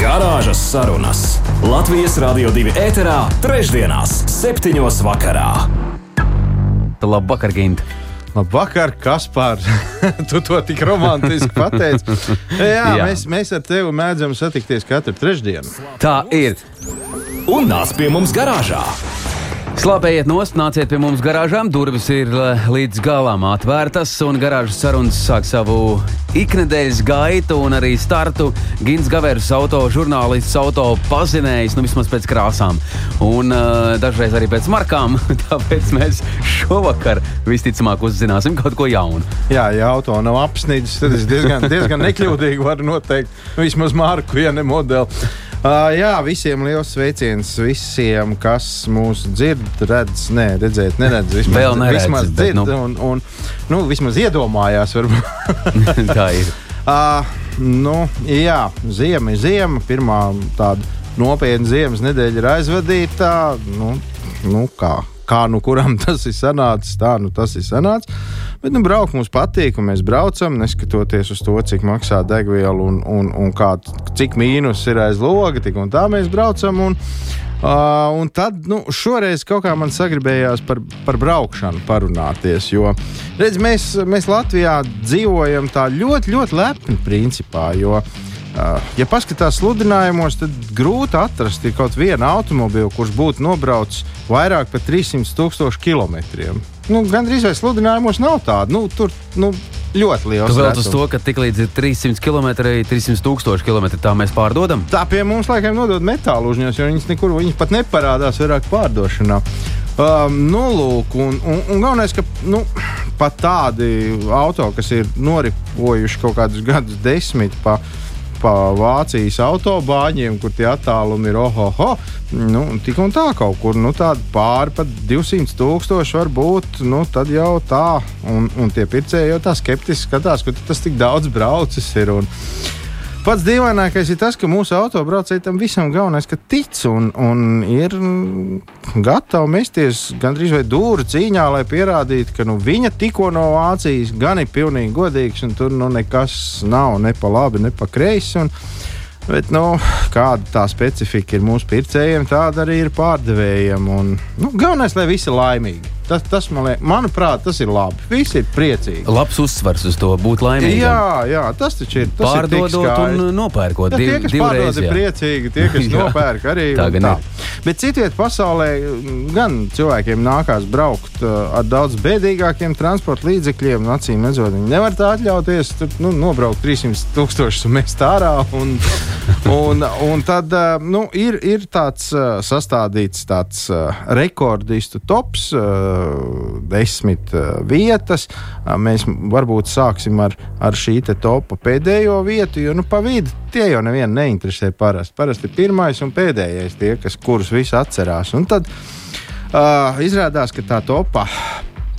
Garāžas sarunas Latvijas Rādio 2 ēterā, trešdienās, septiņos vakarā. Labvakar, Gint! Labvakar, Kaspar! tu to tik romantiski pateici. Jā, Jā. Mēs, mēs ar tevi mēdzam satikties katru trešdienu. Tā ir. Un nāc pie mums garāžā! Slāpējiet nost, nāciet pie mums garāžām. Durvis ir eh, līdz galam atvērtas, un garāžas sarunas sāk savu iknedēļas gaitu un arī startu. Gins Gavers, auto žurnālists, auto pazinējs, nu vismaz pēc krāsām, un uh, dažreiz arī pēc markām. Tāpēc mēs šovakar visticamāk uzzināsim kaut ko jaunu. Jā, ja auto nav apsnīdis, tad es diezgan, diezgan nekļūdīgi varu noteikt vismaz marku, ja ne modeli. Uh, jā, visiem liels sveiciens visiem, kas mūs dzird, redz, ne, redzēt, neredz. Vismaz, Vēl neredz, vismaz dzird bet, nu. un, un nu, vismaz iedomājās. Tā ir. Uh, nu, jā, ziema ir ziema. Pirmā tāda nopietna ziemas nedēļa ir aizvadīta. Nu, nu, kā, kā nu kuram tas ir sanācis, tā nu tas ir sanācis. Bet nu, braukt mums patīk, un mēs braucam, neskatoties uz to, cik maksā degviela un, un, un kā, cik mīnus ir aiz loga, tik un tā mēs braucam. Un, Uh, un tad nu, šoreiz kaut kā man sagribējās par, par braukšanu parunāties. Jo redz, mēs, mēs Latvijā dzīvojam tā ļoti, ļoti lepni principā. Jo, uh, ja paskatās sludinājumos, tad grūti atrast kaut vienu automobīlu, kurš būtu nobraucis vairāk par 300 tūkstošu kilometriem nu, gandrīz vai sludinājumos nav tāda. Nu, tur nu, ļoti liels. Vēl uz to, ka tik līdz 300 km, 300 tūkstoši km tā mēs pārdodam. Tā pie mums laikam nodod metālu uzņēmums, jo viņas nekur viņas pat neparādās vairāk pārdošanā. Um, nu, lūk, un, un, un galvenais, ka nu, pat tādi auto, kas ir noripojuši kaut kādus gadus desmit pa pa Vācijas autobāņiem, kur tie attālumi ir ohoho. Nu, tik un tā kaut kur nu, pāri pat 200 tūkstoši var būt. Nu, tad jau tā, un, un tie pircēji jau tā skeptiski skatās, ka tas tik daudz braucis ir. Un, Pats dīvainākais ir tas, ka mūsu autobraucēji tam visam galvenais, ka tic un, un ir gatavi mesties gandrīz vai dūru cīņā, lai pierādītu, ka nu, viņa tikko no Vācijas gan ir pilnīgi godīgs un tur nu, nekas nav ne pa labi, ne pa kreisi. Un, Bet, nu, kāda tā specifika ir mūsu pircējiem, tāda arī ir pārdevējiem. Un, nu, galvenais, lai visi ir laimīgi. Tas, tas man liek, manuprāt, tas ir labi. Visi ir priecīgi. Labs uzsvars uz to būt laimīgam. Jā, jā tas taču ir. Tas Pārdodot ir un nopērkot. Ja, tie, kas pārdod, ir priecīgi, tie, kas nopērk, arī tā tā. Bet citviet pasaulē gan cilvēkiem nākās braukt uh, ar daudz bēdīgākiem transporta līdzekļiem. Acīm redzot, viņi nevar tā atļauties. Tur, nu, nobraukt 300 tūkstošus un mest ārā. Un, un, un tad uh, nu, ir, ir tāds uh, sastādīts tāds rekordistu tops desmit uh, vietas. Uh, mēs varbūt sāksim ar, ar šī topa pēdējo vietu, jo nu, pa vidu tie jau nevienu neinteresē parasti. Parasti ir pirmais un pēdējais, tie, kas, kurus visi atcerās. Un tad uh, izrādās, ka tā topa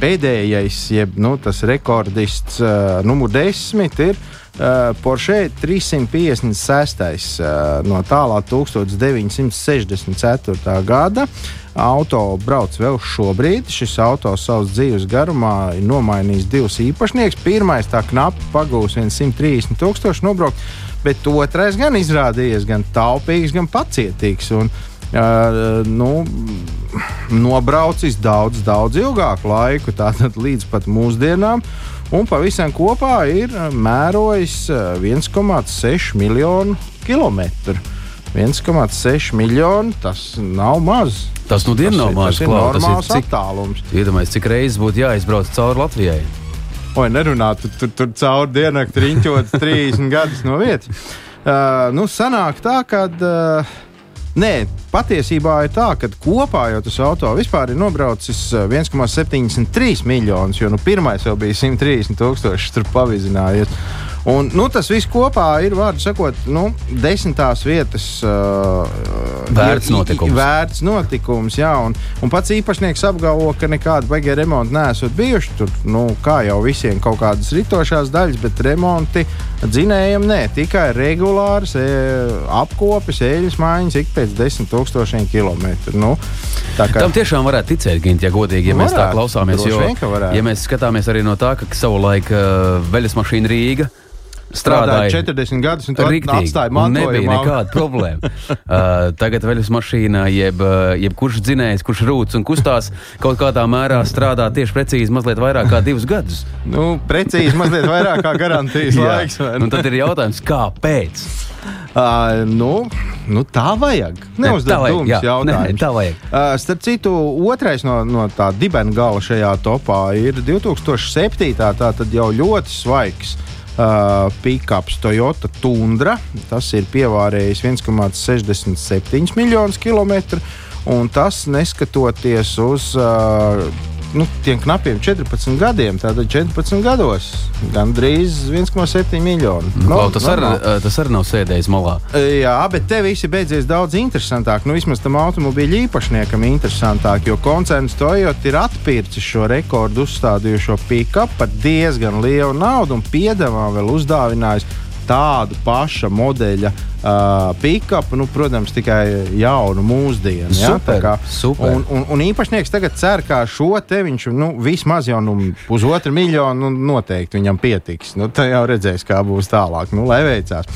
pēdējais, jeb nu, tas rekordists uh, numur desmit ir. Uh, Porsche 356. Uh, no tālā 1964. gada. Auto brauc vēl šobrīd. Šis auto savas dzīves garumā ir nomainījis divus īpašniekus. Pirmais tā knapi pagūs 130 tūkstoši nobraukt, bet otrais gan izrādījies gan taupīgs, gan pacietīgs. Un, Uh, nu, nobraucis daudz, daudz ilgāku laiku, tātad līdz pat mūsdienām. Un pavisam kopā ir mērojis 1,6 miljonu kilometru. 1,6 miljoni tas nav maz. Tas nu dienu nav maz. Tas ir normāls attālums. Iedomājieties, cik reizes būtu jāizbrauc cauri Latvijai. Oi, nerunāt, tur, tur, tur cauri diennakti riņķots 30 gadus no vietas. Uh, nu, sanāk tā, ka. Uh, Nē, patiesībā ir tā, ka kopā jau tas auto vispār ir nobraucis 1,73 miljonus, jo nu, pirmais jau bija 130 tūkstoši tur pavizinājies. Un, nu, tas viss kopā ir, vārdu sakot, nu, desmitās vietas uh, Vērts notikums. Vērts notikums, jā, un, un pats īpašnieks apgalvo, ka nekāda baigie remonti neesot bijuši. Tur, nu, kā jau visiem, kaut kādas ritošās daļas, bet remonti dzinējiem nē, tikai regulāras e, apkopes, eļļas maiņas ik pēc desmit tūkstošiem kilometru. Nu, tā kā Tam tiešām varētu ticēt, Gint, ja godīgi, ja mēs tā Varētu, klausāmies. Jo, vien, varētu. ja mēs skatāmies arī no tā, ka savulaik uh, veļas mašīna Rīga strādāja strādāja 40 gadus, un Rīktīgi, atstāji un nebija nekāda problēma. uh, tagad veļas mašīna, jeb, uh, jeb kurš dzinējs, kurš rūts un kustās, kaut kādā mērā strādā tieši precīzi mazliet vairāk kā divus gadus. Nu, precīzi mazliet vairāk kā garantijas laiks. un tad ir jautājums, kāpēc? Uh, nu, nu, tā vajag. tā Neuzdod dūmus jautājumus. Tā vajag. Uh, starp citu, otrais no, no tā dibena gala šajā topā ir 2007. Tā tad jau ļoti svaigs. Uh, Pikaps Toyota Tundra. Tas ir pievārējis 1,67 miljonus kilometru. Un tas neskatoties uz uh, nu, tiem knapiem 14 gadiem, tātad 14 gados gandrīz 1,7 miljonu. Nu, Klau, tas, ar, normāli. tas arī nav sēdējis malā. Jā, bet te viss ir beidzies daudz interesantāk. Nu, vismaz tam automobīļa īpašniekam interesantāk, jo koncerns Toyota ir atpircis šo rekordu uzstādījušo pikapu par diezgan lielu naudu un piedāvā vēl uzdāvinājis tādu paša modeļa uh, pikapu, nu, protams, tikai jaunu mūsdienu. ja, Super, kā- super. Un, un, un īpašnieks tagad cer, ka šo te viņš nu, vismaz jau nu, pusotru miljonu nu, noteikti viņam pietiks. Nu, tā jau redzēs, kā būs tālāk, nu, lai veicās.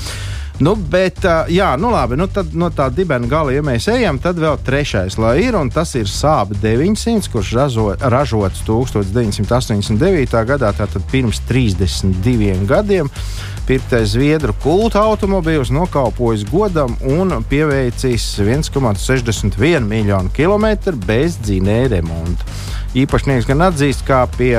Nu, bet, jā, nu labi, nu tad no tā dibena gala, ja mēs ejam, tad vēl trešais, lai ir, un tas ir Sāba 900, kurš razo, ražots 1989. gadā, tātad pirms 32 gadiem. Pirktais Zviedru kulta automobīls nokalpojis godam un pieveicis 1,61 miljonu kilometru bez dzinēja remonta. Īpašnieks gan atzīst, ka pie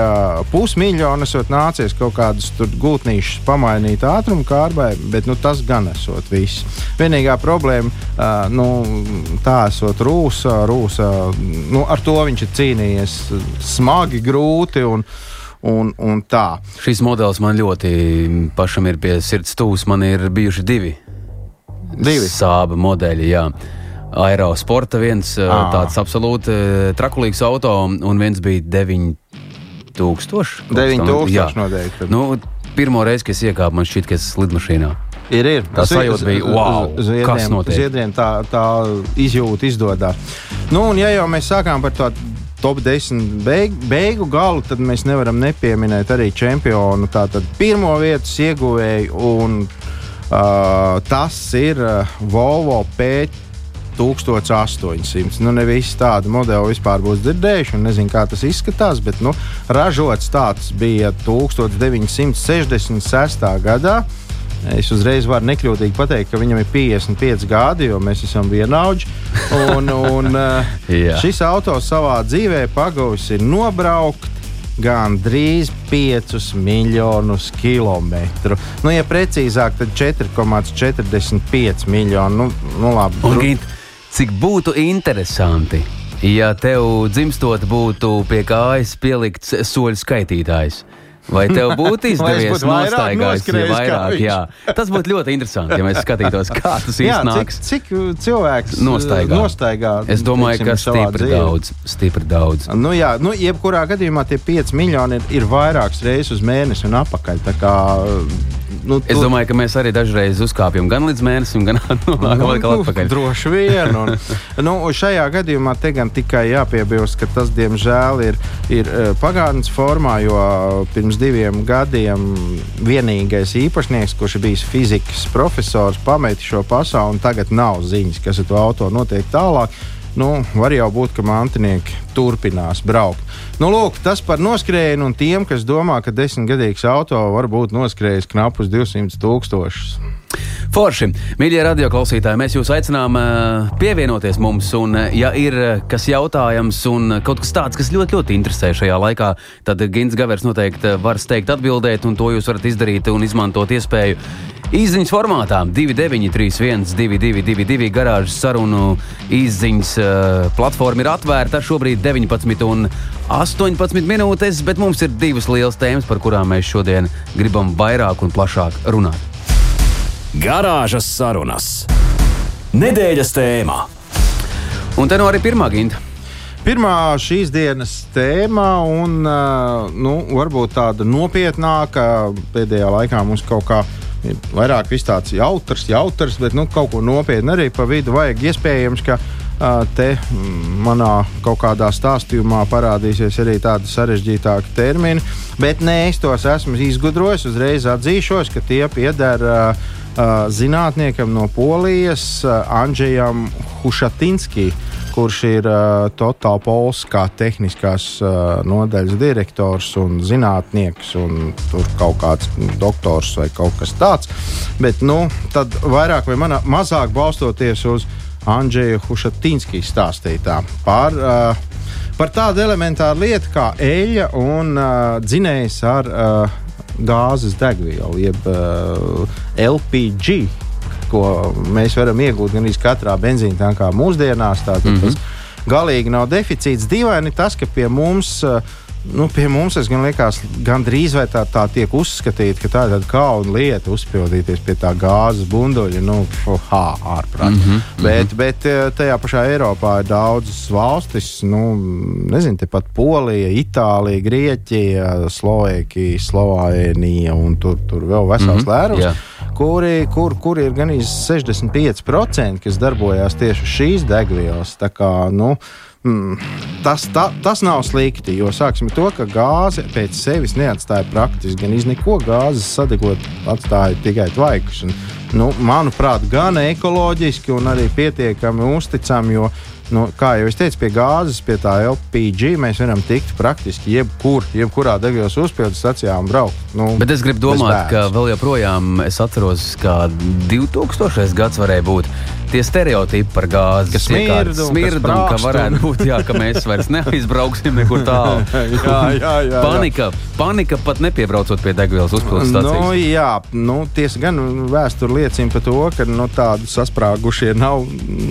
pusmiljona esot nācies kaut kādas tur gultnīšas pamainīt ātrumu kārbai, bet nu, tas gan esot viss. Vienīgā problēma, uh, nu, tā esot rūsa, rūsa nu, ar to viņš ir cīnījies smagi, grūti un, un, un tā. Šis modelis man ļoti pašam ir pie sirds tūs. Man ir bijuši divi, Divi. sāba modeļi. Jā. Aerosporta viens ah. tāds absolūti trakulīgs auto, un viens bija 9000. kaut kas tam- 9000 jā. noteikti. Nu, pirmo reizi, kad es iekāpu, man šķiet, ka es esmu lidmašīnā. Ir, ir. Tā sajūta bija, wow, z- Zviedriem, kas notiek? Zviedriem tā, tā izjūta izdodas. Nu, un ja jau mēs sākām par to top 10 beig, beigu galu, tad mēs nevaram nepieminēt arī čempionu. Tātad pirmo vietas ieguvēju, un uh, tas ir uh, Volvo P. 1800. Nu, ne visi tādu modeli vispār būs dzirdējuši, un nezinu, kā tas izskatās, bet nu, ražots tāds bija 1966. gadā. Es uzreiz varu nekļūdīgi pateikt, ka viņam ir 55 gadi, jo mēs esam vienaudži. Un, un, Jā. šis auto savā dzīvē pagājis ir nobraukt gandrīz 5 miljonus kilometru. Nu, ja precīzāk, tad 4,45 miljonu. Nu, nu, labi, Un, Gint, cik būtu interesanti, ja tev dzimstot būtu pie kājas pielikts soļu skaitītājs. Vai tev būtu es izdevies nostaigājis, ja vairāk? Jā, tas būtu ļoti interesanti, ja mēs skatītos, kā tas Jā, cik, iznāks. cik cilvēks Nostaigā. nostaigā Es domāju, teiksim, ka stipri dzīvē? daudz, stipri daudz. Nu, jā, nu, jebkurā gadījumā tie 5 miljoni ir, ir vairākas reizes uz mēnesi un atpakaļ. Tā Kā, nu, Es tu- domāju, ka mēs arī dažreiz uzkāpjam gan līdz mēnesim, gan nonākam Nu, atkal atpakaļ. Droši vien. Un, nu, šajā gadījumā te gan tikai jāpiebilst, ka tas, diemžēl, ir, ir pagātnes formā, jo pirms diviem gadiem vienīgais īpašnieks, kurš bijis fizikas profesors, pameta šo pasauli, un tagad nav ziņas, kas ar to auto notiek tālāk. Nu, var jau būt, ka mantinieki turpinās braukt. Nu, lūk, tas par noskrējienu un tiem, kas domā, ka desmitgadīgs auto var būt noskrējis knapus 200 tūkstošus. Forši, mīļie radioklausītāji, mēs jūs aicinām uh, pievienoties mums. Un, uh, ja ir uh, kas jautājams un kaut kas tāds, kas ļoti, ļoti interesē šajā laikā, tad Gins Gavers noteikti var steigt atbildēt, un to jūs varat izdarīt un izmantot iespēju. Izziņas formātā 2931, 222, garāžas sarunu izziņas platforma ir atvērta šobrīd 19 un 18 minūtes, bet mums ir divas lielas tēmas, par kurām mēs šodien gribam vairāk un plašāk runāt. Garāžas sarunas. Nedēļas tēmā. Un te no arī pirmā ginta. Pirmā šīs dienas tēma, un uh, nu, varbūt tāda nopietnāka, pēdējā laikā mums kaut kā ir vairāk viss tāds jautrs, jautrs, bet nu, kaut ko nopietnu arī pa vidu vajag. Iespējams, ka uh, te manā kaut kādā stāstījumā parādīsies arī tādi sarežģītāki termini, bet nē, es tos esmu izgudrojis. Uzreiz atzīšos, ka tie pieder. Uh, zinātniekam no Polijas, Andrzejam Hušatinskijam, kurš ir uh, Total Polska tehniskās uh, nodaļas direktors un zinātnieks, un tur kaut kāds doktors vai kaut kas tāds. Bet, nu, tad vairāk vai mana, mazāk balstoties uz Andrzeja Hušatinskija stāstītā par, uh, par tādu elementāru lietu kā eļļa un uh, dzinējs ar uh, gāzes degvielu, jeb uh, LPG, ko mēs varam iegūt gan katrā benzīna tankā mūsdienās. Tātad mm -hmm. tas galīgi nav deficīts. Dīvaini tas, ka pie mums. Uh, nu, pie mums tas gan liekas, gandrīz vai tā, tā tiek uzskatīta, ka tā ir tāda kauna lieta uzpildīties pie tā gāzes bunduļa. Nu, ha, ārprāt. Mm -hmm, bet, mm -hmm. bet eh, tajā pašā Eiropā ir daudzas valstis, nu, nezinu, tepat Polija, Itālija, Grieķija, Slovēkija, Slovānija un tur, tur vēl vesels mm -hmm, lērums. Yeah. Kuri, kur, kur ir gan 65%, kas darbojas tieši šīs degvielas. Tā kā, nu, Mm, tas, ta, tas nav slikti, jo sāksim to, ka gāze pēc sevis neatstāja praktiski gan neko. Gāzes sadegot atstāja tikai tvaikus. Un, nu, manuprāt, gan ekoloģiski, gan arī pietiekami uzticami, jo nu, kā jau es teicu, pie gāzes, pie tā LPG mēs varam tikt praktiski jebkur, jebkurā degvielas uzpildes stacijā un braukt. Nu, Bet es gribu domāt, ka vēl joprojām es atceros, ka 2000. gads varēja būt tie stereotipi par gāzi, kas smird un, smird un, un ka varētu būt, jā, ka mēs vairs neizbrauksim nekur tālu. jā, jā, jā, panika, panika pat nepiebraucot pie degvielas uzpildes stācijas. Nu, jā, nu, tiesa gan vēsture liecina par to, ka nu, tādu sasprāgušie nav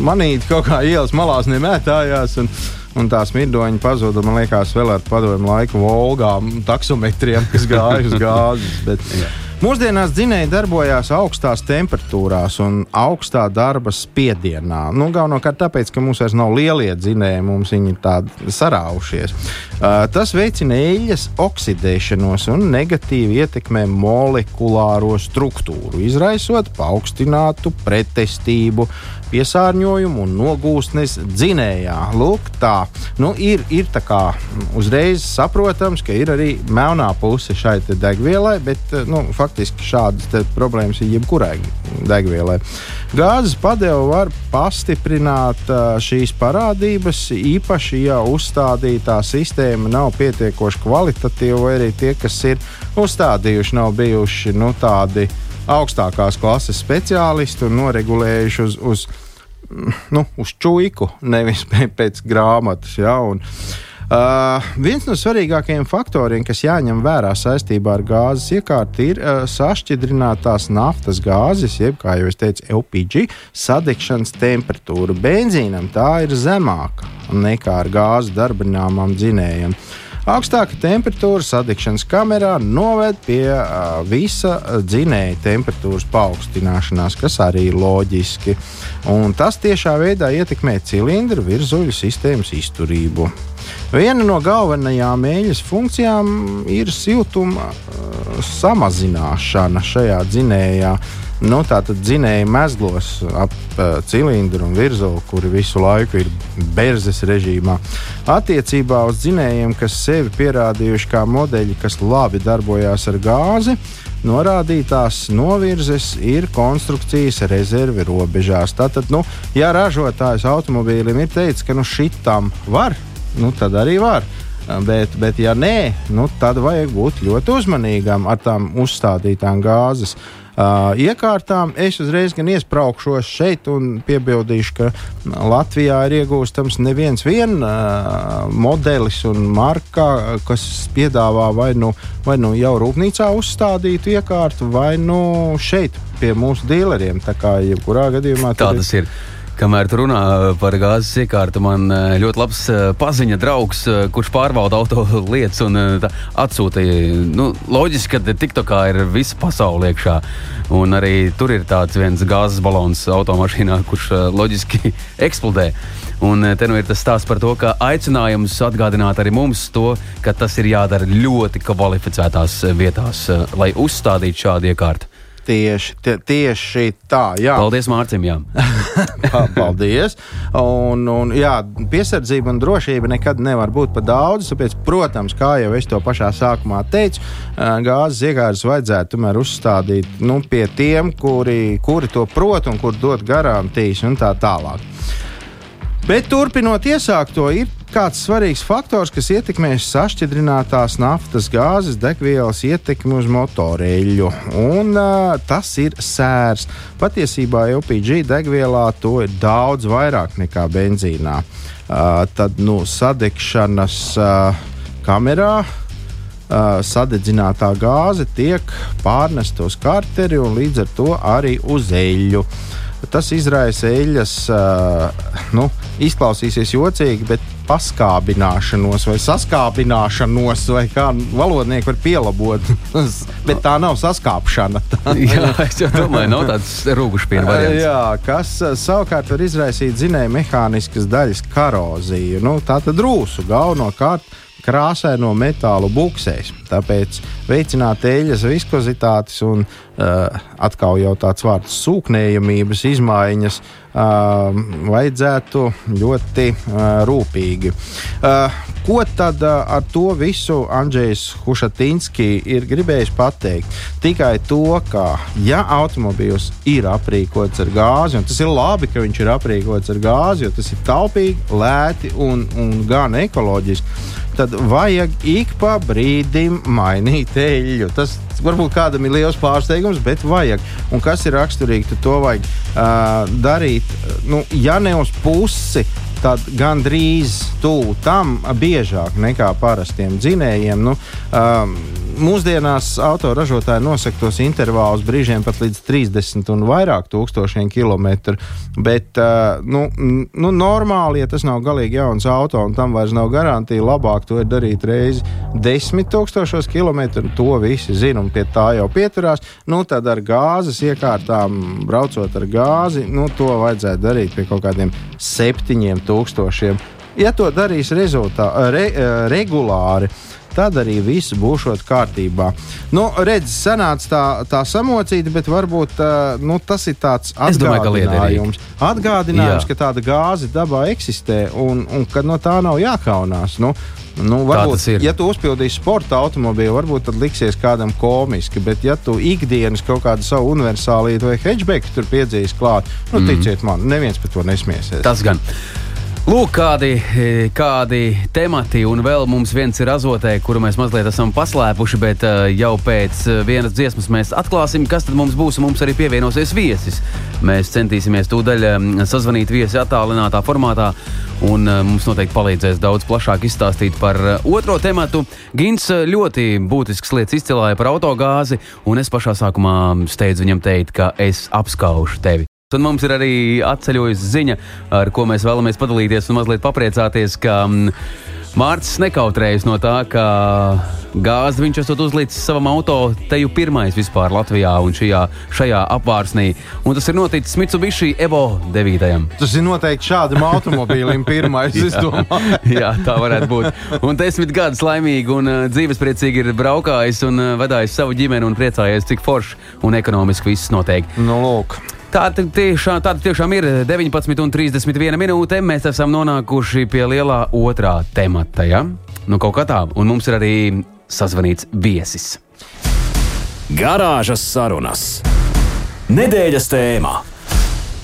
manīti kaut kā ielas malās nemētājās. Un, un tā smirdoņa pazuda, man liekas, vēl ar padomu laiku volgām, taksometriem, kas gāja uz gāzes. Bet, Mūsdienās dzinēji darbojās augstās temperatūrās un augstā darba spiedienā. Nu, Galvenokārt tāpēc, ka mums vairs nav lielie dzinēji, mums viņi ir tādi saraušies. Uh, tas veicina eļļas oksidēšanos un negatīvi ietekmē molekulāro struktūru, izraisot paaugstinātu pretestību piesārņojumu un nogūstnes dzinējā. Lūk, tā nu, ir, ir tā kā uzreiz saprotams, ka ir arī melnā puse šai degvielai, bet nu, faktiski šādas problēmas ir jebkurai degvielai. Gāzes padeva var pastiprināt šīs parādības, īpaši, ja uzstādītā sistēma nav pietiekoši kvalitatīva, vai arī tie, kas ir uzstādījuši, nav bijuši nu, tādi augstākās klases speciālisti un noregulējuši uz, uz, nu, uz čūku, nevis pēc grāmatas. Ja, un, Uh, viens no svarīgākajiem faktoriem, kas jāņem vērā saistībā ar gāzes iekārtu, ir uh, sašķidrinātās naftas gāzes, jeb, kā jau es teicu, LPG sadegšanas temperatūra. Benzīnam tā ir zemāka nekā ar gāzes darbināmām dzinējiem. Uh, Augstāka temperatūra sadegšanas kamerā noved pie uh, visa dzinēja temperatūras paaugstināšanās, kas arī ir loģiski. Un tas tiešā veidā ietekmē cilindru virzuļu sistēmas izturību. Viena no galvenajām mēģes funkcijām ir siltuma uh, samazināšana šajā dzinējā. Nu, tā tad dzinēja mezglos ap uh, cilindru un virsmu, kuri visu laiku ir berzes režīmā. Attiecībā uz dzinējiem, kas sevi pierādījuši kā modeļi, kas labi darbojas ar gāzi, norādītās novirzes ir konstrukcijas rezervi robežās. Tātad, nu, ja ražotājs automobīlim ir teicis, ka nu šitam var, nu, tad arī var. Bet, bet ja nē, nu, tad vajag būt ļoti uzmanīgam ar tām uzstādītām gāzes uh, iekārtām. Es uzreiz gan iesprāgšos šeit un piebildīšu, ka Latvijā ir iegūstams neviens vien uh, modelis un marka, kas piedāvā vai nu, vai nu jau rūpnīcā uzstādītu iekārtu, vai nu šeit pie mūsu dealeriem. Tā kā jebkurā gadījumā tā tas ir. Kamēr tu runā par gāzes iekārtu, man eh, ļoti labs eh, paziņa draugs, eh, kurš pārvalda auto lietas un atsūtīja. Nu, loģiski, ka TikTokā ir visa pasaule iekšā. Un arī tur ir tāds viens gāzes balons automašīnā, kurš loģiski eksplodē. Un te nu ir tas stāsts par to, ka aicinājums atgādināt arī mums to, ka tas ir jādara ļoti kvalificētās vietās, lai uzstādītu šādu iekārtu. Tieši, tie, tieši tā, jā. Paldies, Mārcis. Paldies. Un, un, jā, piesardzība un drošība nekad nevar būt par daudz. Tāpēc, protams, kā jau es to pašā sākumā teicu, gāzes iekārtas vajadzētu tomēr uzstādīt nu, pie tiem, kuri, kuri to prot un kur dod garantijas un tā tālāk. Bet turpinot iesākto, ir kāds svarīgs faktors, kas ietekmēs sašķidrinātās naftas gāzes degvielas ietekmi uz motoreļu, un uh, tas ir sērs. Patiesībā LPG degvielā to ir daudz vairāk nekā benzīnā. Uh, tad nu, sadegšanas uh, kamerā Uh, sadedzinātā gāze tiek pārnesta uz karteri un līdz ar to arī uz eļļu. Tas izraisa eļļas, uh, nu, izklausīsies jocīgi, bet paskābināšanos vai saskābināšanos, vai kā valodnieki var pielabot. Bet tā nav saskāpšana. Tā, jā, es domāju, nav tāds rūgušpiena variants. Jā, kas eh, savukārt var izraisīt zinēju mehāniskas daļas koroziju. Nu, tā tad rūsu galvenokārt krāsaino metālu buksēs. Tāpēc veicināt eļļas viskozitātes un uh, atkal jau tāds vārds sūknējamības izmaiņas uh, vajadzētu ļoti uh, rūpīgi. Uh, ko tad uh, ar to visu Andrzejs Hušatinski ir gribējis pateikt? Tikai to, ka ja automobīls ir aprīkots ar gāzi, un tas ir labi, ka viņš ir aprīkots ar gāzi, jo tas ir taupīgi, lēti un, un gan ekoloģiski tad vajag ik pa brīdim mainīt eļļu. Tas varbūt kādam ir liels pārsteigums, bet vajag. Un kas ir raksturīgi, tad to vajag uh, darīt, nu, ja ne uz pusi, tad gandrīz tuvu tam biežāk nekā parastiem dzinējiem. Nu, um, mūsdienās autoražotāji nosaka tos intervālus brīžiem pat līdz 30 un vairāk tūkstošiem kilometru. Bet, nu, nu, normāli, ja tas nav galīgi jauns auto un tam vairs nav garantija, labāk to ir darīt reizi 10 tūkstošos kilometru. To visi zina un pie tā jau pieturās. Nu, tad ar gāzes iekārtām, braucot ar gāzi, nu, to vajadzētu darīt pie kaut kādiem 7000. Ja to darīs rezultā, re, regulāri, tad arī viss būs kārtībā. Nu, redz, sanāca tā, tā samocīta, bet varbūt nu, tas ir tāds atgādinājums, atgādinājums ka tāda gāze dabā eksistē un, un ka no tā nav jākaunās. Nu, Nu, varbūt, ja tu uzpildīsi sporta automobīlu, varbūt tad liksies kādam komiski, bet ja tu ikdienas kaut kādu savu universālītu vai hedgebeku tur piedzīs klāt, nu, mm. ticiet man, neviens par to nesmiesies. Tas gan. Lūk, kādi, kādi temati, un vēl mums viens ir azotē, kuru mēs mazliet esam paslēpuši, bet uh, jau pēc uh, vienas dziesmas mēs atklāsim, kas tad mums būs. Mums arī pievienosies viesis. Mēs centīsimies tūdaļ sazvanīt viesi attālinātā formātā, un mums noteikti palīdzēs daudz plašāk izstāstīt par otro tematu. Gins ļoti būtisks lietas izcēlāja par autogāzi, un es pašā sākumā steidzu viņam teikt, ka es apskaužu tevi. Un mums ir arī atceļojusi ziņa, ar ko mēs vēlamies padalīties un mazliet papriecāties, ka mm, Mārcis nekautrējas no tā, ka gāzi viņš esot uzlicis savam auto teju pirmais vispār Latvijā un šajā, šajā apvārsnī. Un tas ir noticis Mitsubishi Evo 9. Tas ir noteikti šādam automobīlim pirmais, es domāju. Jā, tā varētu būt. Un desmit gadus laimīgi un uh, dzīvespriecīgi ir braukājis un uh, vedājis savu ģimeni un priecājies, cik forši un ekonomiski viss notiek. Nu, lūk. Tā tiešām, tā tiešām ir 19,31 minūte. Mēs esam nonākuši pie lielā otrā temata. Ja? Nu, kaut kā tā, un mums ir arī sazvanīts viesis. Garāžas sarunas. Nedēļas tēmā.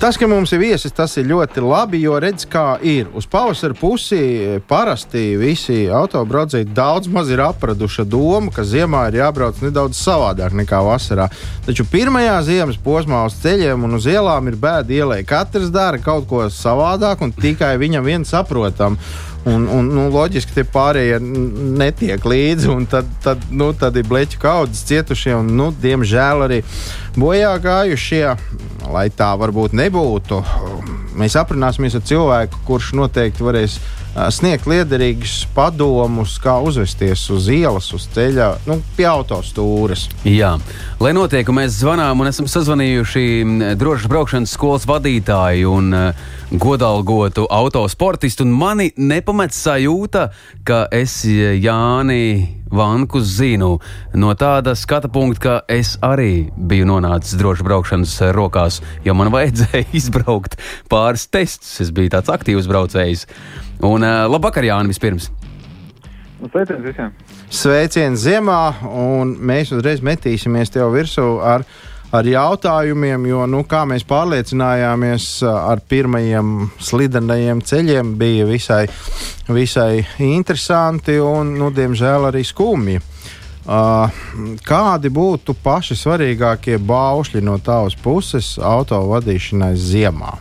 Tas, ka mums ir viesis, tas ir ļoti labi, jo redz, kā ir. Uz pavasara pusi parasti visi autobraucēji daudz maz ir apraduši domu, ka ziemā ir jābrauc nedaudz savādāk nekā vasarā. Taču pirmajā ziemas posmā uz ceļiem un uz ielām ir bēda ielai. Katrs dara kaut ko savādāk un tikai viņam viens saprotam. Un, un, nu, loģiski, tie pārējie netiek līdzi, un tad, tad, nu, tad ir bleķu kaudzes cietušie, un, nu, diemžēl, arī bojā gājušie. Lai tā varbūt nebūtu, mēs aprunāsimies ar cilvēku, kurš noteikti varēs sniegt liederīgus padomus, kā uzvesties uz ielas, uz ceļa, nu, pie autostūres. Jā, lai notiek, mēs zvanām un esam sazvanījuši drošas braukšanas skolas vadītāju un uh, godalgotu autosportistu, un mani nepamet sajūta, ka es Jāni Vanku zinu no tāda skata punkta, ka es arī biju nonācis drošas braukšanas rokās, jo man vajadzēja izbraukt pāris testus. Es biju tāds aktīvs braucējs. Un uh, labvakar, Jānis, vispirms! Nu, sveiciens visiem! Sveiciens ziemā, un mēs uzreiz metīsimies tev virsū ar, ar jautājumiem, jo, nu, kā mēs pārliecinājāmies, ar pirmajiem slidenajiem ceļiem bija visai, visai interesanti un, nu, diemžēl, arī skumji. Uh, kādi būtu paši svarīgākie baušļi no tavas puses auto vadīšanai ziemā?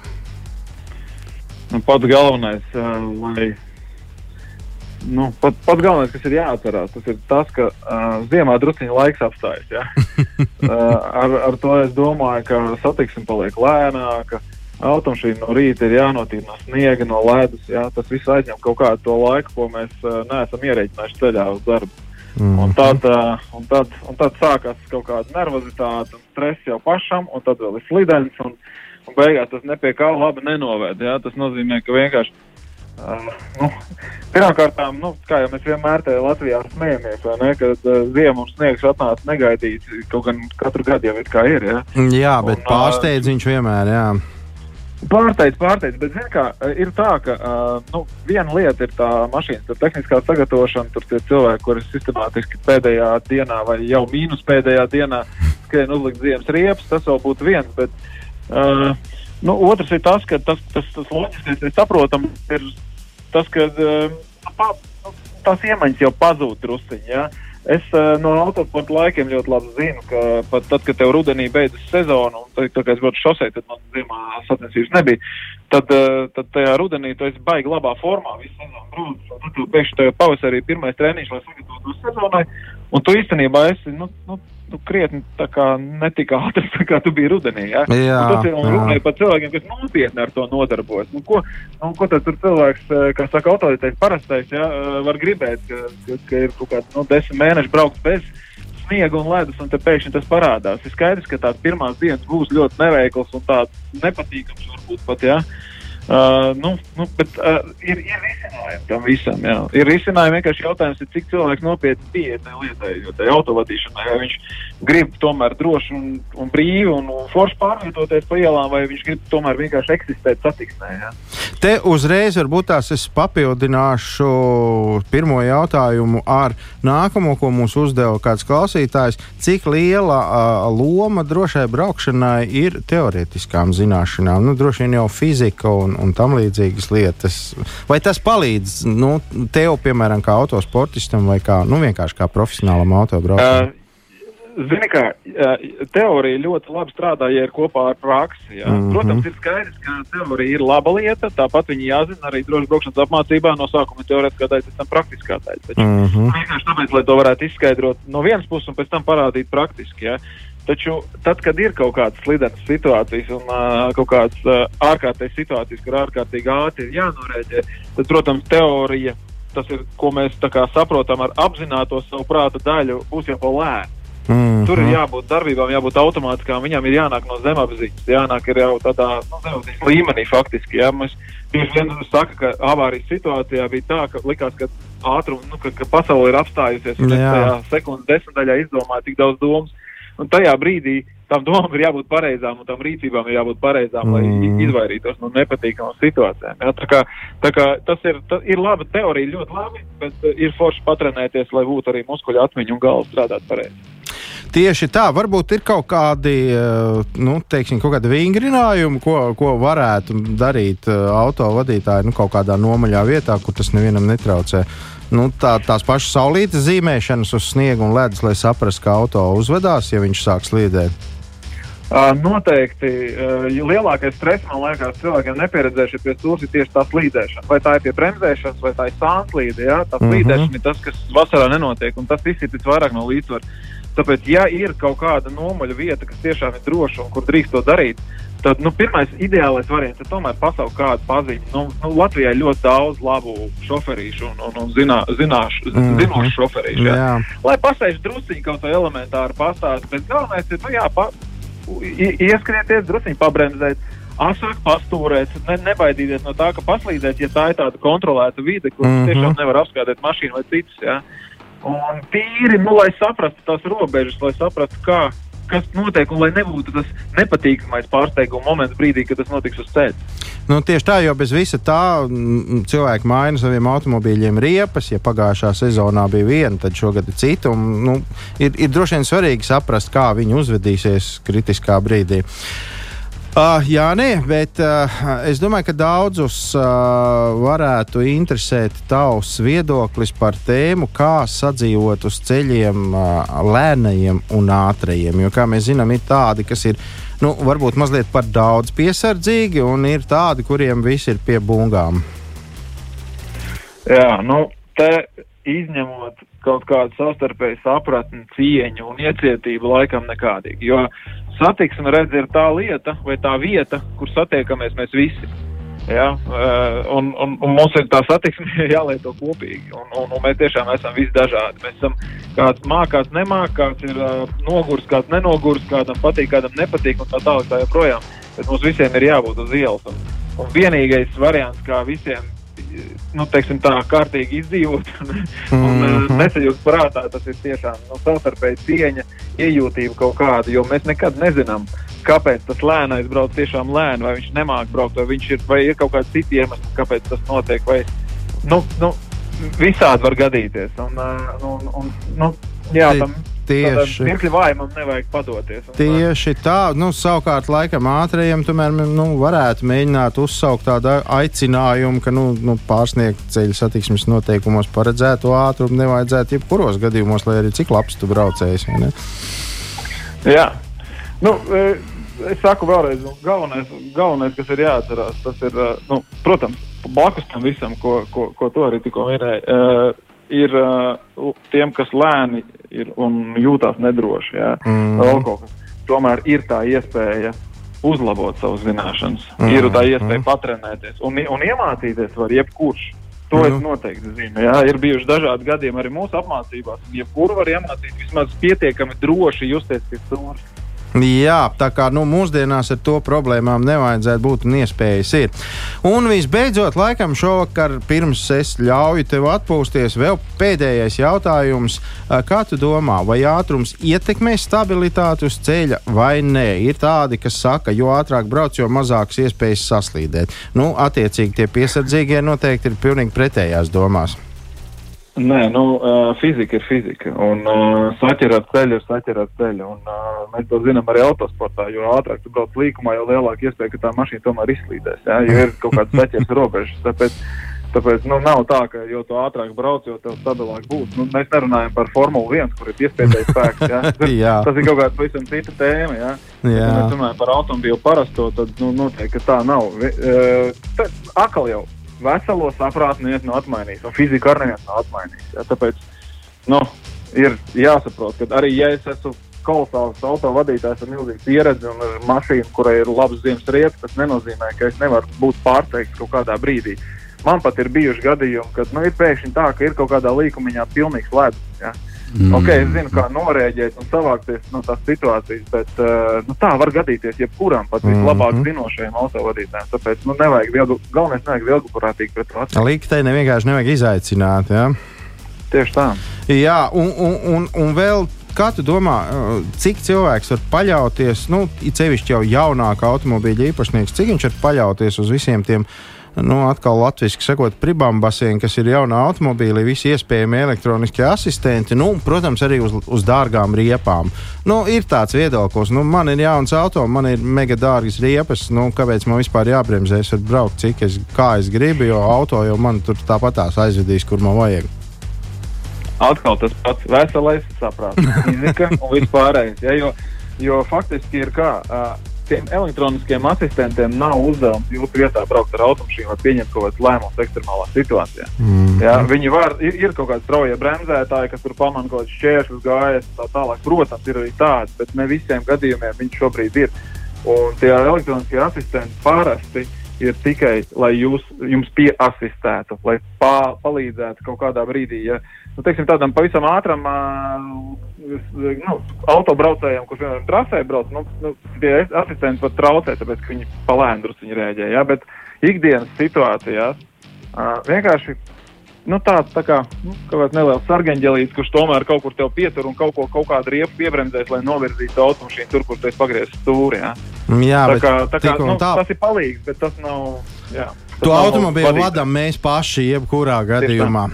nu, pats galvenais, uh, lai. Nu, pat, pats galvenais, kas ir jāatcerās, tas ir tas, ka uh, ziemā druskuļi laiks apstājas. Ja? uh, ar, ar to es domāju, ka satiksme paliek lēnāka. Automašīna no rīta ir jānotīra no sniega, no ledus. Jā, tas viss aizņem kaut kādu to laiku, ko mēs uh, neesam ierēķinājuši ceļā uz darbu. Mm. Un, tad, uh, un, tad, un tad sākās kaut kāda nervozitāte un stress jau pašam, un tad vēl ir slidenis. Un, un beigās tas nepie kā labi nenoved. Jā? Tas nozīmē, ka vienkārši. Uh, nu, Pirmkārt, nu, kā jau mēs vienmēr te Latvijā smējamies, ne, kad uh, ziema un sniegs atnāca negaidīts, kaut gan katru gadu jau ir kā ir. Ja? Jā, bet un, pārsteidz viņš vienmēr. Jā. Pārsteidz, pārsteidz, bet kā, ir tā, ka uh, nu, viena lieta ir tā mašīnas tehniskā sagatavošana. Tur tie cilvēki, kuri sistemātiski pēdējā dienā vai jau mīnus pēdējā dienā skrien uzlikt ziemas riepas, tas vēl būtu viens. Bet, Uh, nu, otrs ir tas, ka tas, tas, tas loģiskais ir saprotams, ir tas, ka uh, nu, tās iemaņas jau pazūd drusciņā. Ja? Es uh, no autosporta laikiem ļoti labi zinu, ka pat tad, kad tev rudenī beidzas sezona, un tā kā es būtu šosei, tad man ziemā sacensības nebija, tad, uh, tad tajā rudenī tu esi baigi labā formā visu sezonu brūcis, un tad tu pēkšņi tajā pavasarī pirmais treniņš, lai sagatavotos sezonai, un tu īstenībā esi, nu, nu nu, krietni netika ātrs, kā tu biji rudenī. Ja? Jā, un tas ir runājot par cilvēkiem, kas nopietni ar to nodarbojas. Nu, ko, nu, ko tad tur cilvēks, eh, kas saka, autoritātes parastais, ja, eh, var gribēt, ka, ka, ka ir kaut kāds nu, desmit mēneši braukt bez sniega un ledus, un pēkšņi tas parādās. Ir skaidrs, ka tās pirmās dienas būs ļoti neveiklas un tādas nepatīkamas varbūt pat. Ja? Uh, Uh, nu, nu, bet uh, ir, ir risinājumi tam visam. Jā. Ir risinājumi vienkārši jautājums, ir, cik cilvēks nopietni tai lietai, jo tai autovadīšanai, viņš grib tomēr droši un, un brīvi un, un forši pārvietoties pa ielām, vai viņš grib tomēr vienkārši eksistēt satiksmē. Jā. Te uzreiz varbūt tās es papildināšu pirmo jautājumu ar nākamo, ko mums uzdeva kāds klausītājs. Cik liela uh, loma drošai braukšanai ir teorētiskām zināšanām? Nu, droši vien jau fizika un, un tam līdzīgas lietas. Vai tas palīdz nu, tev, piemēram, kā autosportistam vai kā, nu, vienkārši kā profesionālam autobraucējam? Uh. Zini, kā teorija ļoti labi strādā, ja ir kopā ar praksi. Jā. Mm -hmm. Protams, ir skaidrs, ka teorija ir laba lieta. Tāpat viņi jāzina arī drošas braukšanas apmācībā no sākuma teorētiskā daļa, pēc tam praktiskā daļa. Taču mm -hmm. vienkārši tāpēc, lai to varētu izskaidrot no vienas puses un pēc tam parādīt praktiski. Jā. Taču tad, kad ir kaut kādas slidenas situācijas un uh, kaut kādas uh, ārkārtējas situācijas, kur ārkārtīgi ātri ir jānorēģē, tad, protams, teorija, tas ir, ko mēs kā, saprotam ar apzināto savu prāta daļu, būs jau pa lēnu. Mm -hmm. Tur ir jābūt darbībām, jābūt automātiskām. Viņam ir jānāk no zemapziņas, jānāk jau tādā no zemapziņas līmenī faktiski. Jā. Mēs bieži vien sakām, ka avārijas situācijā bija tā, ka likās, ka ātrums, nu, ka, ka pasaule ir apstājusies un tajā sekundes desmitaļā izdomāju tik daudz domas. Un tajā brīdī tam domām ir jābūt pareizām un tam rīcībām ir jābūt pareizām, lai mm. izvairītos no nepatīkamām situācijām. Ja? Tā kā, tā kā tas ir, tas ir laba teorija, ļoti labi, bet uh, ir forši patrenēties, lai būtu arī muskuļu atmiņa un galva strādāt pareizi. Tieši tā, varbūt ir kaut kādi, nu, teiksim, kaut kādi vingrinājumi, ko, ko varētu darīt auto vadītāji nu, kaut kādā nomaļā vietā, kur tas nevienam netraucē. Nu, tā, tās pašas saulītes zīmēšanas uz sniega un ledus, lai saprastu, kā auto uzvedās, ja viņš sāk slīdēt. Noteikti lielākais stress, man liekas, cilvēkiem nepieredzējuši pie stūra ir tieši tā slīdēšana. Vai tā ir pie bremzēšanas, vai tā ir sānslīde. Ja? Tā slīdēšana uh -huh. ir tas, kas vasarā nenotiek, un tas ir vairāk no līdzsvara. Tāpēc, ja ir kaut kāda nomaļa vieta, kas tiešām ir droša un kur drīkst to darīt, tad nu, pirmais ideālais variants ir tomēr pasaukt kādu pazīmi. Nu, nu, Latvijā ir ļoti daudz labu šoferīšu un, un, un zinā, zināšu, mm zinošu šoferīšu. Ja? Jā. Lai pasēž drusciņi kaut ko elementāru pastāstīt, bet galvenais ir, nu jā, pa, ieskrieties, drusciņi pabremzēt. Asāk pastūrēt, ne, nebaidīties no tā, ka paslīdēt, ja tā ir tāda kontrolēta vide, kur mm -hmm. tiešām nevar apskādēt mašīnu vai citus. Ja? Un tīri, nu, lai saprastu tās robežas, lai saprastu, kā, kas notiek, un lai nebūtu tas nepatīkamais pārsteiguma moments brīdī, kad tas notiks uz ceļa. Nu, tieši tā, jo bez visa tā cilvēki maina saviem automobīļiem riepas. Ja pagājušā sezonā bija viena, tad šogad ir cita. Un, nu, ir, ir droši vien svarīgi saprast, kā viņi uzvedīsies kritiskā brīdī. Uh, jā, nē, bet uh, es domāju, ka daudzus uh, varētu interesēt tavs viedoklis par tēmu, kā sadzīvot uz ceļiem uh, lēnajiem un ātrajiem. Jo, kā mēs zinām, ir tādi, kas ir nu, varbūt mazliet par daudz piesardzīgi, un ir tādi, kuriem viss ir pie bungām. Jā, nu, te izņemot kaut kādu savstarpēju sapratni, cieņu un iecietību, laikam nekādīgi. Jo satiksme redz ir tā lieta vai tā vieta, kur satiekamies mēs visi. Ja? Uh, un, un, un mums ir tā satiksme jālieto kopīgi. Un, un, un mēs tiešām esam visi dažādi. Mēs esam kāds mākslinieks, nemākslinieks, kāds ir uh, nogurs, kāds nenogurs, kādam patīk, kādam nepatīk un tā tālāk. Tā joprojām. Bet mums visiem ir jābūt uz ielas. Un, un vienīgais variants, kā visiem nu, teiksim, tā kārtīgi izdzīvot un, un mm -hmm. nesajūt prātā, tas ir tiešām nu, savstarpēji cieņa, iejūtība kaut kāda, jo mēs nekad nezinām, kāpēc tas lēnais brauc tiešām lēni, vai viņš nemāk braukt, vai, viņš ir, vai ir kaut kāds cits iemesls, kāpēc tas notiek. Vai, nu, nu, visādi var gadīties. Un, un, un, nu, jā, tam, Tieši tā, vājumam nevajag padoties. Tieši tā, nu, savukārt, laikam, ātrajiem tomēr nu, varētu mēģināt uzsaukt tādu aicinājumu, ka nu, nu, pārsniegt ceļu satiksmes noteikumos paredzēto ātrumu nevajadzētu jebkuros gadījumos, lai arī cik labs tu braucējs. Jā, nu, e, es saku vēlreiz, nu, galvenais, galvenais, kas ir jāatcerās, tas ir, e, nu, protams, blakus tam visam, ko, ko, ko tu arī tikko minēji. Uh, ir tiem, kas lēni ir un jūtas nedroši. Ja? Mm. Tomēr ir tā iespēja uzlabot savas zināšanas, mm. ir tā iespēja mm. patrenēties un, un iemācīties var jebkurš. To mm. es noteikti zinu. Jā. Ir bijuši dažādi gadījumi arī mūsu apmācībās. Jebkuru var iemācīt vismaz pietiekami droši justies pie stūra. Jā, tā kā nu, mūsdienās ar to problēmām nevajadzētu būt un iespējas ir. Un visbeidzot, laikam šovakar, pirms es ļauju tev atpūsties, vēl pēdējais jautājums. Kā tu domā, vai ātrums ietekmē stabilitāti uz ceļa vai nē? Ir tādi, kas saka, jo ātrāk brauc, jo mazākas iespējas saslīdēt. Nu, attiecīgi tie piesardzīgie noteikti ir pilnīgi pretējās domās. Nē, nu, fizika ir fizika, un uh, saķerēt ceļu ir saķerēt ceļu. Un, uh, mēs to zinām arī autosportā, jo ātrāk tu brauc līkumā, jo lielāka iespēja, ka tā mašīna tomēr izslīdēs. Ja, jo ir kaut kādas saķeres robežas. Tāpēc, tāpēc nu, nav tā, ka jo ātrāk brauc, jo stabilāk būs. Nu, mēs nerunājam par Formuli 1, kur ir piespietais spēks. Ja. Tas, tas ir kaut kāda pavisam cita tēma. Ja. Ja mēs runājam par automobīlu parasto, tad nu, noteikti tā nav. Uh, akal jau veselo saprātu neviens nav atmainījis, un fiziku arī neviens nav atmainījis. Ja? Tāpēc nu, ir jāsaprot, ka arī ja es esmu kolosāls autovadītājs ar milzīgu pieredzi un ar mašīnu, kurai ir labs ziemas riepas, tas nenozīmē, ka es nevaru būt pārsteigts kaut kādā brīdī. Man pat ir bijuši gadījumi, kad nu, ir pēkšņi tā, ka ir kaut kādā līkumiņā pilnīgs ledus. Ja? Mm. Okay, es zinu, kā norēģēt un savākties no tās situācijas, bet uh, nu, tā var gadīties jebkuram pat mm -hmm. vislabāk zinošajam autovadītājam. Tāpēc nu, nevajag viegli, galvenais nevajag vilguprātīgi pret to attīstību. Likteni vienkārši nevajag izaicināt. Ja? Tieši tā. Jā, un, un, un, un vēl kā tu domā, uh, cik cilvēks var paļauties, nu, cevišķi jau jaunāka automobīļa īpašnieks, cik viņš var paļauties uz visiem tiem nu, atkal latviešu sakot, pribambasiem, kas ir jaunā automobīlī, visi iespējami elektroniskie asistenti, nu, protams, arī uz, uz dārgām riepām. Nu, ir tāds viedoklis, nu, man ir jauns auto, man ir mega dārgas riepas, nu, kāpēc man vispār jābremzē, es varu braukt, cik es, kā es gribu, jo auto jau man tur tāpat tās aizvedīs, kur man vajag. Atkal tas pats veselais saprāts, fizika un vispārējais. Ja, jo, jo faktiski ir kā. Uh, tiem elektroniskiem asistentiem nav uzdevums jūsu vietā braukt ar automašīnu vai pieņemt kaut kādas lēmumus ekstremālā situācijā. Mm. Jā, viņi var, ir, ir kaut kādi strauji bremzētāji, kas tur pamana kaut kādus šķēršļus, gājas un tā tālāk. Protams, ir arī tādi, bet ne visiem gadījumiem viņš šobrīd ir. Un tie elektroniskie asistenti parasti ir tikai, lai jūs, jums pieasistētu, lai pā, palīdzētu kaut kādā brīdī. Ja, nu, teiksim, tādam pavisam ātram nu, autobraucējam, kurš vienmēr trasē brauc, nu, nu, tie asistenti pat traucē, tāpēc, ka viņi palēndrus viņi rēģē. Ja, bet ikdienas situācijās vienkārši nu, tāds tā kā nu, neliels sargeņģelīts, kurš tomēr kaut kur pietur un kaut ko kaut kādu riepu piebremzēs, lai novirzītu automašīnu tur, kur esi pagriezis stūri. Jā, jā tā kā, tā kā, nu, tā. tas ir palīgs, bet tas nav. Jā, tas to automobīlu vadām mēs paši, jebkurā gadījumā.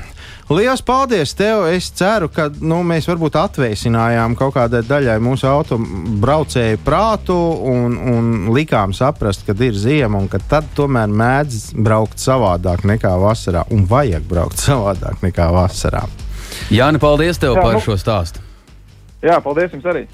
Lielas paldies tev! Es ceru, ka nu, mēs varbūt atvēsinājām kaut kādai daļai mūsu autobraucēju prātu un, un likām saprast, ka ir ziema un ka tad tomēr mēdz braukt savādāk nekā vasarā un vajag braukt savādāk nekā vasarā. Jāni, paldies tev Jā, par nu, šo stāstu! Jā, paldies jums arī!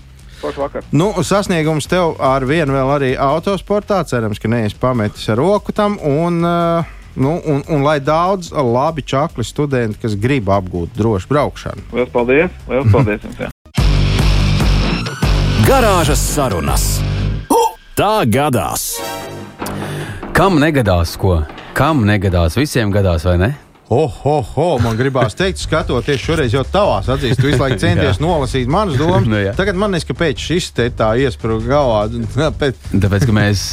Nu, sasniegums tev ar vienu vēl arī autosportā. Cerams, ka neesi pametis ar roku tam. Un, uh, Nu, un, un lai daudz labi čakli studenti, kas grib apgūt drošu braukšanu. Lielas paldies! Lielas paldies jums! Garāžas sarunas. Tā gadās! Kam negadās ko? Kam negadās? Visiem gadās, vai ne? Oh, oh, oh, man gribās teikt, skatoties šoreiz jau tavās acīs, tu visu laiku centies nolasīt manas domas. nu, jā. Tagad man liekas, kāpēc šis te tā iesprūda galvā. Tāpēc... tāpēc, ka mēs,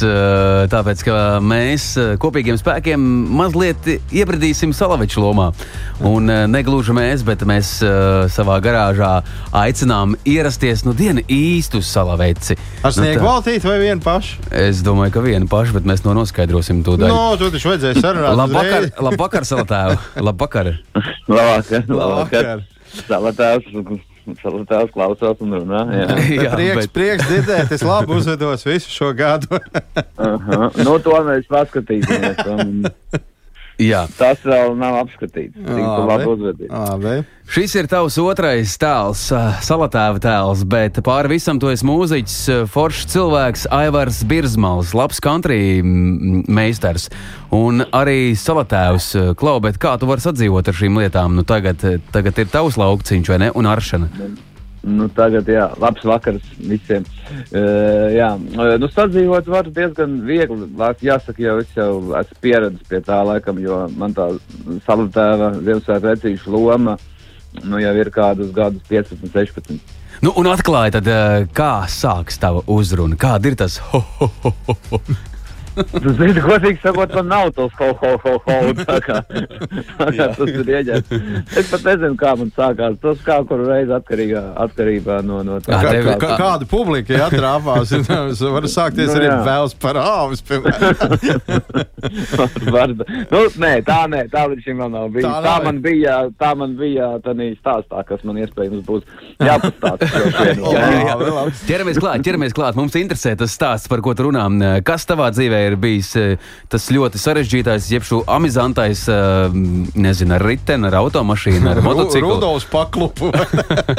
tāpēc, ka mēs kopīgiem spēkiem mazliet iebradīsim Salaviču lomā. Un negluži mēs, bet mēs savā garāžā aicinām ierasties nu dienu īstu Salaveci. Ar sniegu nu, valtīt vai vienu pašu? Es domāju, ka vienu pašu, bet mēs to noskaidrosim tūdaļ. No, tu taču vajadzēja sarunāt. Labvakar, labvakar, Salatēvu. Labvakar! Labvakar! Labvakar. Labvakar. Salatās klausās un runā. Jā, jā prieks, bet... prieks dzirdēt. Es labi uzvedos visu šo gadu. uh -huh. Nu, to mēs paskatīsimies. Un... Jā. Tas vēl nav apskatīts. Labi, Šis ir tavs otrais tēls, salatēva tēls, bet pāri visam tu esi mūziķis, foršs cilvēks, Aivars Birzmals, labs country meistars un arī salatēvs. Klau, bet kā tu vari sadzīvot ar šīm lietām? Nu, tagad, tagad ir tavs laukciņš vai ne? Un aršana. Nu, tagad, jā, labs vakars visiem. Uh, jā, nu, sadzīvot var diezgan viegli. Jāsaka, jau es jau esmu pieredzējis pie tā, laikam, jo man tā salutēva Ziemassvētku vecīša loma nu, jau ir kādus gadus 15, 16. Nu, un atklāja, tad, kā sākas tava uzruna? Kāda ir tas ho, ho, ho, ho? Tu zini, godīgi sakot, man nav tos ho, ho, ho, ho. Tā kā, tā kā tas ir ieģērbts. Es pat nezinu, kā man sākās. Tas kā kuru reizi atkarīgā, atkarībā no, no tā. Kā, kā, kā, kāda publika ja, atrāpās? var sākties nu, arī vēls par āvis, var, nu, nē, tā nē, tā līdz šim vēl nav bijis. Tā, tā man bija, tā man bija tādā stāstā, kas man iespējams būs jāpastāsta. jā, jā, jā. Ķeramies klāt, ķeramies klāt. Mums interesē tas stāsts, par ko tu runā. Kas tavā dzīvē ir bijis eh, tas ļoti sarežģītais, jeb šo amizantais, eh, nezinu, ar riteni, ar automašīnu, ar motociklu. Rudolfs paklupu.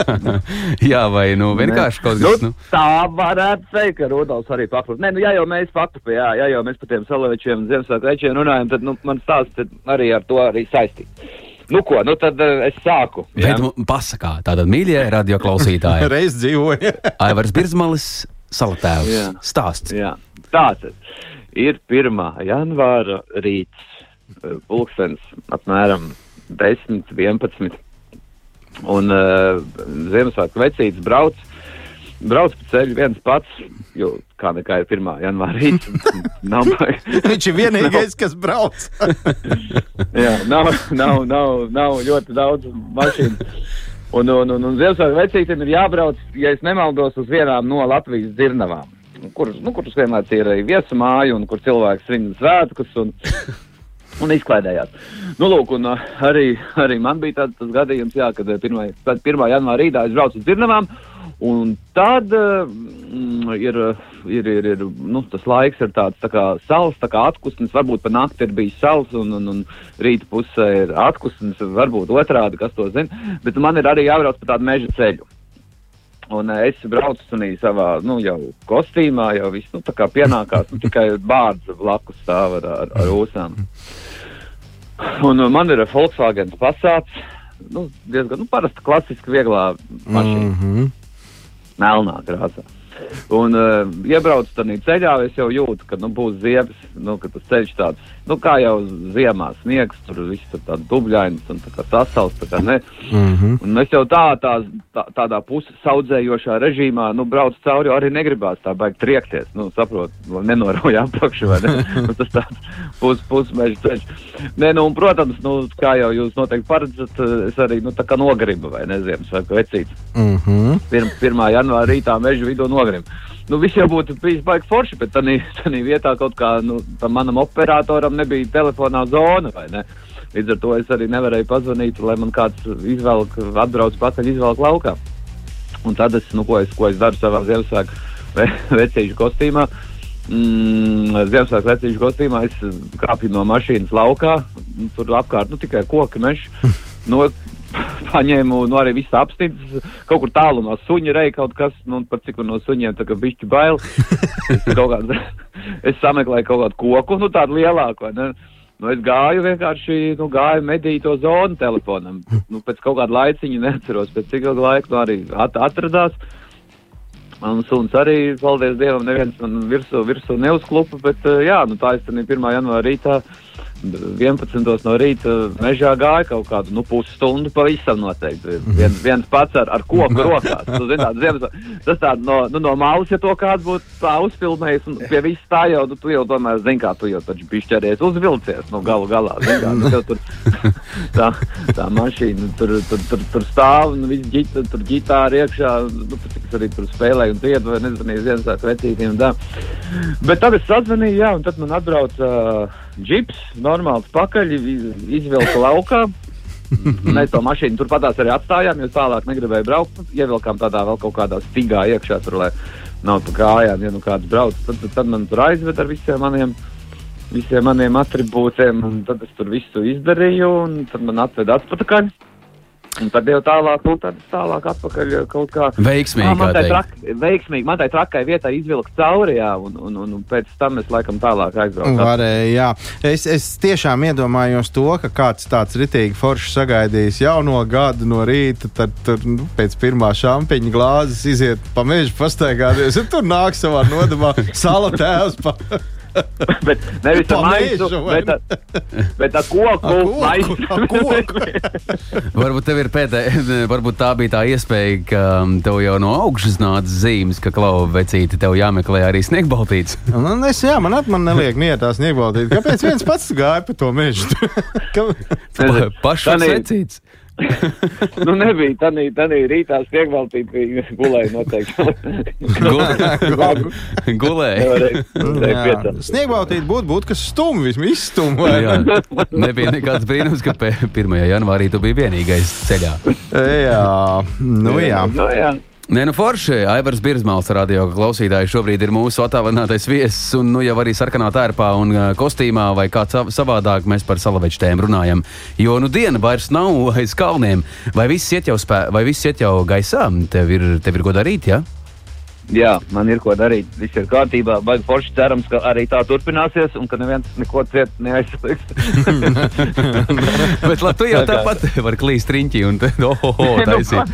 jā, vai nu vienkārši kaut kas. Nu, nu. Tā varētu teikt, ka Rudolfs arī paklupu. Nē, nu, jā, jau mēs paklupu, jā, jā, jau mēs par tiem salavečiem, Ziemassvētku večiem runājam, tad, nu, man stāsts arī ar to arī saistīts. Nu, ko, nu tad uh, es sāku. Jā, bet, nu, pasakā, tātad mīļie radioklausītāji. Reiz dzīvoja. Aivars Birzmalis, salatēvs. Stāsts. Jā, tātad ir 1. janvāra rīts, eh, pulkstenis apmēram 10, 11. Un uh, Ziemassvētku vecītis brauc, brauc pa ceļu viens pats, jo kā nekā ir 1. janvāra rīts. nav, Viņš ir vienīgais, nav. kas brauc. Jā, nav, nav, nav, nav ļoti daudz mašīnu. Un, un, un, un Ziemassvētku vecītim ir jābrauc, ja es nemaldos, uz vienām no Latvijas dzirnavām kur, nu, kuras vienmēr ir arī viesmāja un kur cilvēks svin svētkus. Un, un izklaidējās. Nu, lūk, un, uh, arī, arī man bija tāds gadījums, jā, kad 1. 1. janvāra rītā es braucu uz Dzirnavām. Un tad uh, ir, ir, ir, ir nu, tas laiks, ir tāds tā kā sals, tā kā atpūstas. Varbūt pa nakti ir bijis sals, un, un, un rīta pusē ir atpūstas, varbūt otrādi, kas to zina. Bet man ir arī jābrauc pa tādu meža ceļu. Un uh, es braucu sunī savā, nu, jau kostīmā, jau viss, nu, tā kā pienākās, nu, tikai bārds blakus stāv ar, ar, ar ūsām. Un uh, man ir Volkswagen Passats, nu, diezgan, nu, parasta klasiska vieglā mašīna. Mm -hmm melnā krāsā. Un uh, iebrauc tādā ceļā, es jau jūtu, ka nu, būs ziepes, nu, ka tas ceļš tāds, nu, kā jau ziemā sniegs, tur viss tur tāds dubļains un tā kā sasals, tā kā ne. Mm -hmm. Un mēs jau tā, tā, tā tādā pusaudzējošā režīmā, nu, brauc cauri, arī negribās tā baigi triekties, nu, saprot, nenorauj apakšu, vai ne? nu, tas tāds pus, pusmeža ceļš. Nē, nu, un, protams, nu, kā jau jūs noteikti paredzat, es arī, nu, tā kā nogribu, vai ne, Ziemassvētku vecīts. Mm -hmm. Pirm, 1. janvāra rītā meža vidū nogribu nogalim. Nu, viss jau būtu bijis baigi forši, bet tādā vietā kaut kā nu, manam operatoram nebija telefonā zona. Līdz ar to es arī nevarēju pazvanīt, lai man kāds izvelk, atbrauc pakaļ, izvelk laukā. Un tad es, nu, ko es, ko es daru savā Ziemassvētku ve vecīšu kostīmā. Mm, Ziemassvētku vecīšu kostīmā es kāpju no mašīnas laukā, tur apkārt nu, tikai koki mežs. No, paņēmu, nu arī viss apstīts, kaut kur tālumā suņi rei kaut kas, nu, par cik no suņiem tā kā bišķi bail. es, kāds, es sameklēju kaut kādu koku, nu tādu lielāku, ne? Nu, es gāju vienkārši, nu, gāju medīt to zonu telefonam. Nu, pēc kaut kāda laiciņa neatceros, pēc cik ilga laika, nu, arī at atradās. Un suns arī, paldies Dievam, neviens man virsū, virsū neuzklupa, bet, jā, nu, tā es tad 1. janvāra rītā 11. no rīta mežā gāja kaut kādu nu, pusstundu. Pavisam noteikti. Vien, viens pats ar, ar koku rokās. Tu, zin, tāds, ziemas, tas tāds no, nu, no malas, ja to kāds būtu tā uzfilmējis, un pie viss tā jau, nu, tu jau tomēr zini, kā tu jau taču bišķēries uzvilcies, nu, galu galā. Zin, kā, nu, tur, tā, tā mašīna tur, tur, tur, tur stāv, un viss ģita, tur ģitāra iekšā, nu, cik arī tur spēlēja un dzied, vai nezvanīja Ziemassvētku vecītiem. Bet tad es sazvanīju, jā, un tad man atbrauca uh, džips, normāls pakaļ, izvilka laukā. Mēs to mašīnu turpatās arī atstājām, jo tālāk negribēju braukt. Ievilkām tādā vēl kaut kādā stigā iekšā, tur, lai nav pa kājām, ja nu kāds brauc. Tad, tad, tad man tur aizved ar visiem maniem, visiem maniem attribūtiem, un tad es tur visu izdarīju, un tad man atveda atpakaļ. Un tad jau tālāk, nu, tad tālāk atpakaļ kaut kā. Veiksmīgi. Man tā trak, veiksmīgi. Man tā trakai vietā izvilkt cauri, jā, un, un, un, un pēc tam es laikam tālāk aizbraucu. Varēja, jā. Es, es tiešām iedomājos to, ka kāds tāds ritīgi foršs sagaidījis jauno gadu no rīta, tad tur nu, pēc pirmā šampiņa glāzes iziet pa mežu pastaigāties, un tur nāk savā nodabā sala tēvs. Pa... bet nevis ar maisu, bet, ar, bet ar koku maisu. varbūt tev ir pēdējā, varbūt tā bija tā iespēja, ka um, tev jau no augšas nāca zīmes, ka klauva vecīti tev jāmeklē arī sniegbaltīts. nu, es, jā, man, man neliek nietā sniegbaltīt. Kāpēc viens pats gāja pa to mežu? pa, pašs vecīts. nu, nebija tā rītā sniegvaltīt, bija gulēja noteikti. Gulēja. Sniegvaltīt būtu, būtu kas stum, vismaz izstum. Nebija nekāds brīnums, ka 1. janvārī tu biji vienīgais ceļā. jā, nu jā. Nu, jā. Nē, nu forši. Aivars Birzmāls radio klausītāji šobrīd ir mūsu attālinātais viesis. Un nu jau arī sarkanā tērpā un uh, kostīmā vai kā savādāk mēs par salaveču tēmu runājam. Jo nu diena vairs nav aiz kalniem. Vai viss iet jau, spē, vai viss iet jau gaisā? Tev ir, tev ir ko darīt, jā? Ja? Jā, man ir ko darīt. Viss ir kārtībā. Baigi forši cerams, ka arī tā turpināsies un ka neviens neko ciet neaizsliks. Bet lai tu jau tāpat vari klīst riņķī un te, oh, oh, oh, taisīt.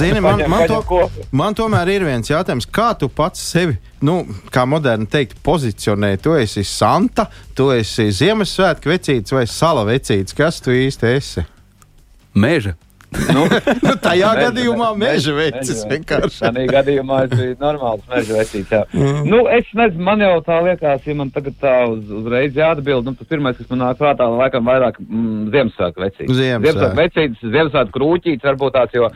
Zini, man, man, to, man tomēr ir viens jautājums. Kā tu pats sevi, nu, kā moderni teikt, pozicionē? Tu esi Santa, tu esi Ziemassvētku vecītis vai Sala vecītis. Kas tu īsti esi? Mēža. Nu, nu, tajā meža, gadījumā meža vecis vienkārši. Tādā gadījumā es biju normāls meža vecis. Mm. Nu, es nezinu, man jau tā liekas, ja man tagad tā uz, uzreiz jāatbild, nu, tas pirmais, kas man nāk prātā, laikam vairāk mm, Ziemassvētku vecītis. Ziemassvētku vecītis, Ziemassvētku krūķītis varbūt tāds, jo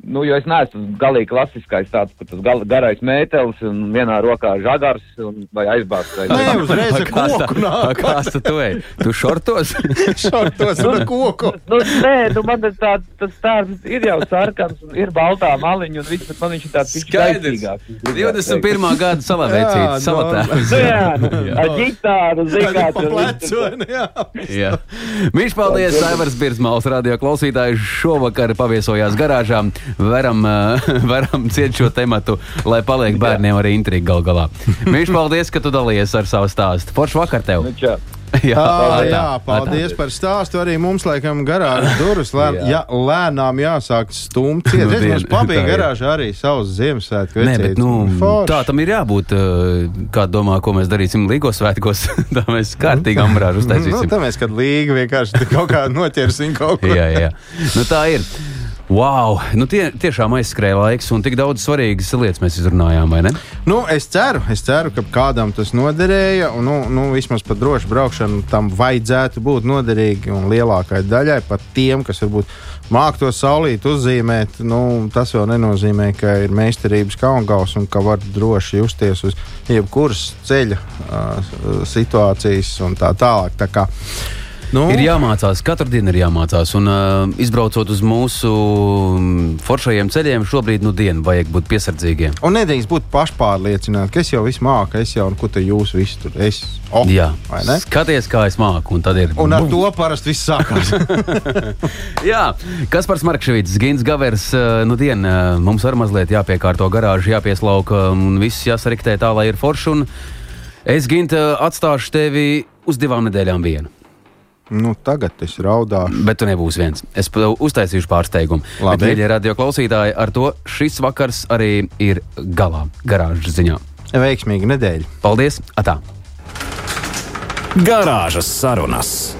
Nu, jo es neesmu galīgi klasiskais tāds, ka tas gal, garais mētelis un vienā rokā žagars un, vai aizbāzts. Vai Nē, uzreiz ar tā- koku nāk. Kāds tu ej? Tu šortos? Šortos ar koku. Nu, nē, nu, man tas tāds, tas tāds ir jau sarkans, un ir baltā maliņa, un viss, bet man viņš ir tāds gaisīgāks. 21. gada salavēcīts, Jā, salatē. Nu, jā, ar ģitāru, ne? Jā. Jā. Mīļš, paldies, Aivars Birsmals, radio klausītājs. Šovakar paviesojās garāžā. Varam, uh, varam ciet šo tematu, lai paliek bērniem arī intriga gal galā. Mīļš, paldies, ka tu dalījies ar savu stāstu. Foršu vakar tev! Nu, čau. jā, tā, jā, tā. paldies par stāstu. Arī mums, laikam, garāžas durvis lēn, jā. Jā, lēnām jāsāk stumt. Nu, dien, mums ir. garāžā arī savs Ziemassvētku Nē, bet vecītis. nu, Forši. tā tam ir jābūt. uh, Kā domā, ko mēs darīsim Līgos svētkos? tā mēs kārtīgi ambrāžu Nu, uztaisīsim. tā mēs, kad līga vienkārši kaut kā noķersim kaut ko. jā, jā. Nu, tā ir. Wow! Nu, tie, tiešām aizskrēja laiks, un tik daudz svarīgas lietas mēs izrunājām, vai ne? Nu, es ceru, es ceru, ka kādam tas noderēja. Un, nu, nu, vismaz par drošu braukšanu tam vajadzētu būt noderīgi. Un lielākai daļai pat tiem, kas varbūt māk to saulīt uzzīmēt, nu, tas vēl nenozīmē, ka ir meistarības kaungaus un ka var droši justies uz jebkuras ceļa uh, situācijas un tā tālāk. Tā kā, nu, Ir jāmācās, katru dienu ir jāmācās. Un, uh, izbraucot uz mūsu mm, foršajiem ceļiem, šobrīd nu dienu vajag būt piesardzīgiem. Un nedrīkst būt pašpārliecināti, ka es jau visu māku, es jau un ko te jūs visi tur esat. Oh, Jā, skaties, kā es māku, un ir. Un ar bum! to parasti viss sākās. Jā, kas par Markevits, Gins Gavers, uh, nu dien, uh, mums ar mazliet jāpiekārto garāžu, jāpieslauka un viss jāsariktē tā, lai ir forši. Un es, Ginta, atstāšu tevi uz divām nedēļām vienu. Nu, tagad es raudāšu. Bet tu nebūsi viens. Es uztaisīšu pārsteigumu. Labi. Mīļie radio klausītāji, ar to šis vakars arī ir galā, garāžas ziņā. Veiksmīga nedēļa! Paldies! Atā! Garāžas sarunas.